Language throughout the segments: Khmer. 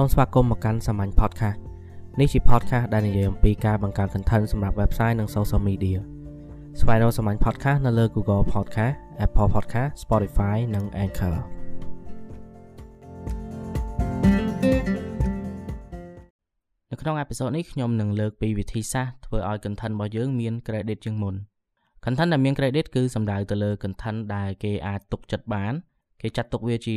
សូមស្វាគមន៍មកកាន់សាមញ្ញ podcast នេះជា podcast ដែលនិយាយអំពីការបង្កើត content សម្រាប់ website និង social media ស្វែងរកសាមញ្ញ podcast នៅលើ Google Podcast Apple Podcast Spotify និង Anchor នៅក្នុងអេពីសូតនេះខ្ញុំនឹងលើកពីវិធីសាស្ត្រធ្វើឲ្យ content របស់យើងមាន credit ជាងមុន content ដែលមាន credit គឺសំដៅទៅលើ content ដែលគេអាចទុកចិត្តបាន គេចាត់ទុកវាជា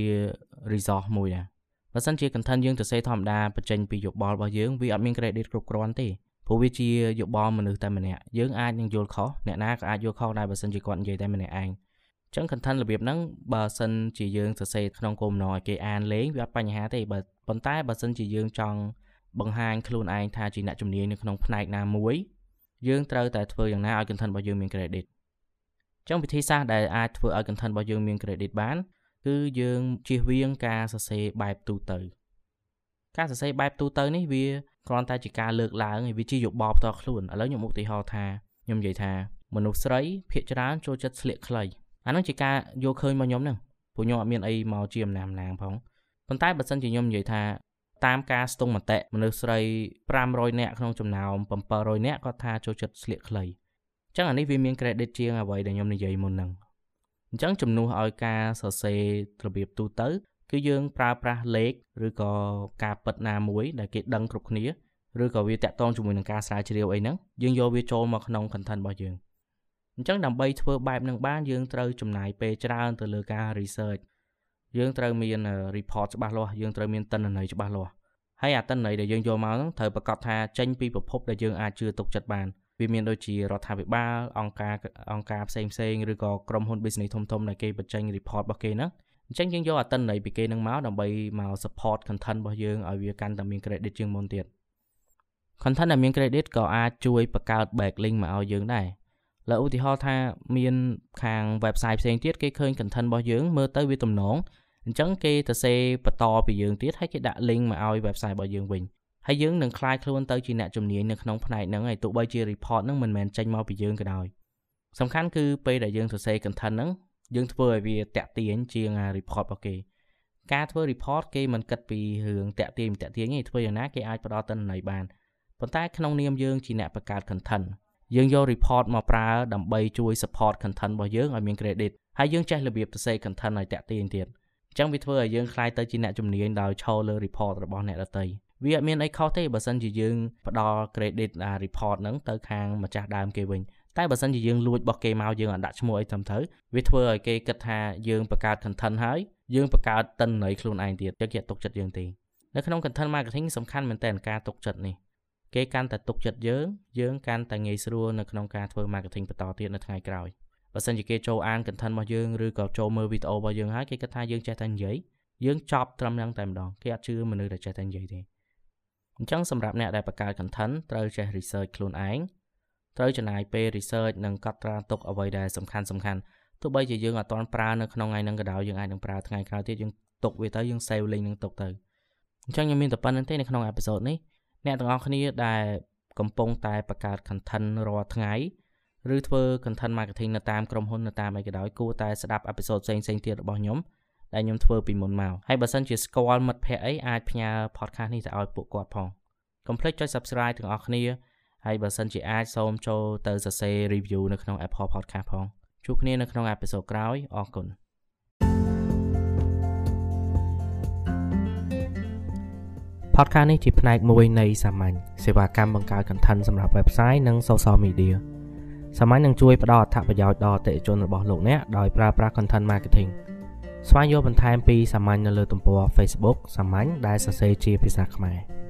resource មួយដែរ បើសិនជា content យើងទៅសេធម្មតាបញ្ចេញពីយោបល់របស់យើងវាអត់មាន credit គ្រប់គ្រាន់ទេព្រោះវាជាយោបល់មនុស្សតែម្នាក់យើងអាចនឹងយល់ខុសអ្នកណាក៏អាចយល់ខុសដែរបើសិនជាគាត់និយាយតែម្នាក់ឯងចឹង content របៀបហ្នឹងបើសិនជាយើងសរសេរក្នុងគោលបំណងឲ្យគេអានលេងវាអត់បញ្ហាទេបើប៉ុន្តែបើសិនជាយើងចង់បង្ហាញខ្លួនឯងថាជាអ្នកជំនាញនៅក្នុងផ្នែកណាមួយយើងត្រូវតែធ្វើយ៉ាងណាឲ្យ content របស់យើងមាន credit ចឹងវិធីសាស្ត្រដែលអាចធ្វើឲ្យ content របស់យើងមាន credit បាន គឺយើងជៀសវាងការសរសេរបែបទូទៅ ការសរសេរបែបទូទៅនេះវាគ្រាន់តែជាការលើកឡើងហើយវាជាយោបល់ផ្ទាល់ខ្លួនឥឡូវខ្ញុំឧទាហរណ៍ថាខ្ញុំនិយាយថាមនុស្សស្រីភាគច្រើនចូលចិត្តស្លៀកខ្លីអានោះជាការយកឃើញមកខ្ញុំហ្នឹងព្រោះខ្ញុំអត់មានអីមកជាអំណាមណាងផងប៉ុន្តែបើសិនជាខ្ញុំនិយាយថាតាមការស្ទង់មតិមនុស្សស្រី500នាក់ក្នុងចំណោម700នាក់គាត់ថាចូលចិត្តស្លៀកខ្លីអញ្ចឹងអានេះវាមាន credit ជាងអ្វីដែលខ្ញុំនិយាយមុនហ្នឹង អញ្ចឹងជំនួសឲ្យការសរសេររបៀបទូទៅ គឺយើងប្រើប្រាស់លេខឬក៏ការពិតណាមួយដែលគេដឹងគ្រប់គ្នាឬក៏វាតាក់ទងជាមួយនឹងការស្រាវជ្រាវអីហ្នឹងយើងយកវាចូលមកក្នុង content របស់យើងអញ្ចឹងដើម្បីធ្វើបែបហ្នឹងបានយើងត្រូវចំណាយពេលច្រើនទៅលើការ research យើងត្រូវមាន report ច្បាស់លាស់យើងត្រូវមានទិន្នន័យច្បាស់លាស់ហើយអាទិន្នន័យដែលយើងយកមកហ្នឹងត្រូវប្រកាសថាចេញពីប្រភពដែលយើងអាចជឿទុកចិត្តបាន វាមានដូចជារដ្ឋាភិបាលអង្គការអង្គការផ្សេងផ្សេងឬក៏ក្រុមហ៊ុន business ធំៗដែលគេបញ្ចេញ report របស់គេហ្នឹងអញ្ចឹងយើងយកអតិន័យពីគេនឹងមកដើម្បីមក support content របស់យើងឲ្យវាកាន់តែមាន credit ជាងមុនទៀត content ដែលមាន credit ក៏អាចជួយបង្កើត backlink មកឲ្យយើងដែរលើឧទាហរណ៍ថាមានខាង website ផ្សេងទៀតគេឃើញ content របស់យើងមើលទៅវាទំនងអញ្ចឹងគេទៅសេបន្តពីយើងទៀតហើយគេដាក់ link មកឲ្យ website របស់យើងវិញ ហើយយើងនឹងคลายខ្លួនទៅជាអ្នកជំនាញនៅក្នុងផ្នែកហ្នឹងហើយទោះបីជា report ហ្នឹងមិនមែនចេញមកពីយើងក៏ដោយសំខាន់គឺពេលដែលយើងសរសេរ content ហ្នឹងយើងធ្វើឲ្យវាតាក់ទាញជាង report របស់គេការធ្វើ report គេមិនគិតពីរឿងតាក់ទាញតាក់ទាញទេធ្វើយ៉ាងណាគេអាចផ្ដល់ទិន្នន័យបានប៉ុន្តែក្នុងនាមយើងជាអ្នកបង្កើត content យើងយក report មកប្រើដើម្បីជួយ support content របស់យើងឲ្យមាន credit ហើយយើងចេះរបៀបសរសេរ content ឲ្យតាក់ទាញទៀតអញ្ចឹងវាធ្វើឲ្យយើងខ្លាយទៅជាអ្នកជំនាញដោយឈរលើ report របស់អ្នកដទៃ វាអត់មានអីខុសទេបើសិនជាយើងផ្ដល់ credit អា report ហ្នឹងទៅខាងម្ចាស់ដើមគេវិញតែបើសិនជាយើងលួចរបស់គេមកយើងអត់ដាក់ឈ្មោះអីត្រឹមត្រូវវាធ្វើឲ្យគេគិតថាយើងបង្កើត content ហើយយើងបង្កើតតិន្នន័យខ្លួនឯងទៀតចឹងគេទុកចិត្តយើងទេនៅក្នុង content marketing សំខាន់មែនតើការទុកចិត្តនេះគេកាន់តែទុកចិត្តយើងយើងកាន់តែងាយស្រួលនៅក្នុងការធ្វើ marketing បន្តទៀតនៅថ្ងៃក្រោយបើសិនជាគេចូលអាន content របស់យើងឬក៏ចូលមើលវីដេអូរបស់យើងហើយគេគិតថាយើងចេះតែនិយាយយើងចប់ត្រឹមហ្នឹងតែម្ដងគេអត់ជឿមនុស្សដែលចេះតែនិយាយទេ អញ្ចឹងសម្រាប់អ្នកដែលបង្កើត content ត្រូវចេះ research ខ្លួនឯងត្រូវចំណាយពេល research និងកត់ត្រាទុកអ្វីដែលសំខាន់សំខាន់ទោះបីជាយើងអត់ទាន់ប្រើនៅក្នុងថ្ងៃហ្នឹងក៏ដោយយើងអាចនឹងប្រើថ្ងៃក្រោយទៀតយើងទុកវាទៅយើង save link នឹងទុកទៅអញ្ចឹងខ្ញុំមានតែប៉ុណ្្នឹងទេនៅក្នុងអេពីសូតនេះអ្នកទាំងអស់គ្នាដែលកំពុងតែបង្កើត content រាល់ថ្ងៃឬធ្វើ content marketing នៅតាមក្រុមហ៊ុននៅតាមអីក៏ដោយគួរតែស្ដាប់អេពីសូតផ្សេងៗទៀតរបស់ខ្ញុំ ដែលខ្ញុំធ្វើពីមុនមកហើយបើសិនជាស្គាល់មិត្តភ័ក្តិអីអាចផ្ញើ podcast នេះទៅឲ្យពួកគាត់ផងកុំភ្លេចចុច subscribe ទាំងអស់គ្នាហើយបើសិនជាអាចសូមចូលទៅសរសេរ review នៅក្នុង Apple Podcast ផងជួបគ្នានៅក្នុងអេពីសូតក្រោយអរគុណ podcast នេះជាផ្នែកមួយនៃសាមញ្ញសេវាកម្មបង្កើត content សម្រាប់ website និង social media សាមញ្ញនឹងជួយផ្ដល់អត្ថប្រយោជន៍ដល់អតិថិជនរបស់លោកអ្នកដោយប្រើប្រាស់ content marketing ស្វែងយល់បន្ថែមពីសាមញ្ញនៅលើទំព័រ Facebook សាមញ្ញដែលសរសេរជាភាសាខ្មែរ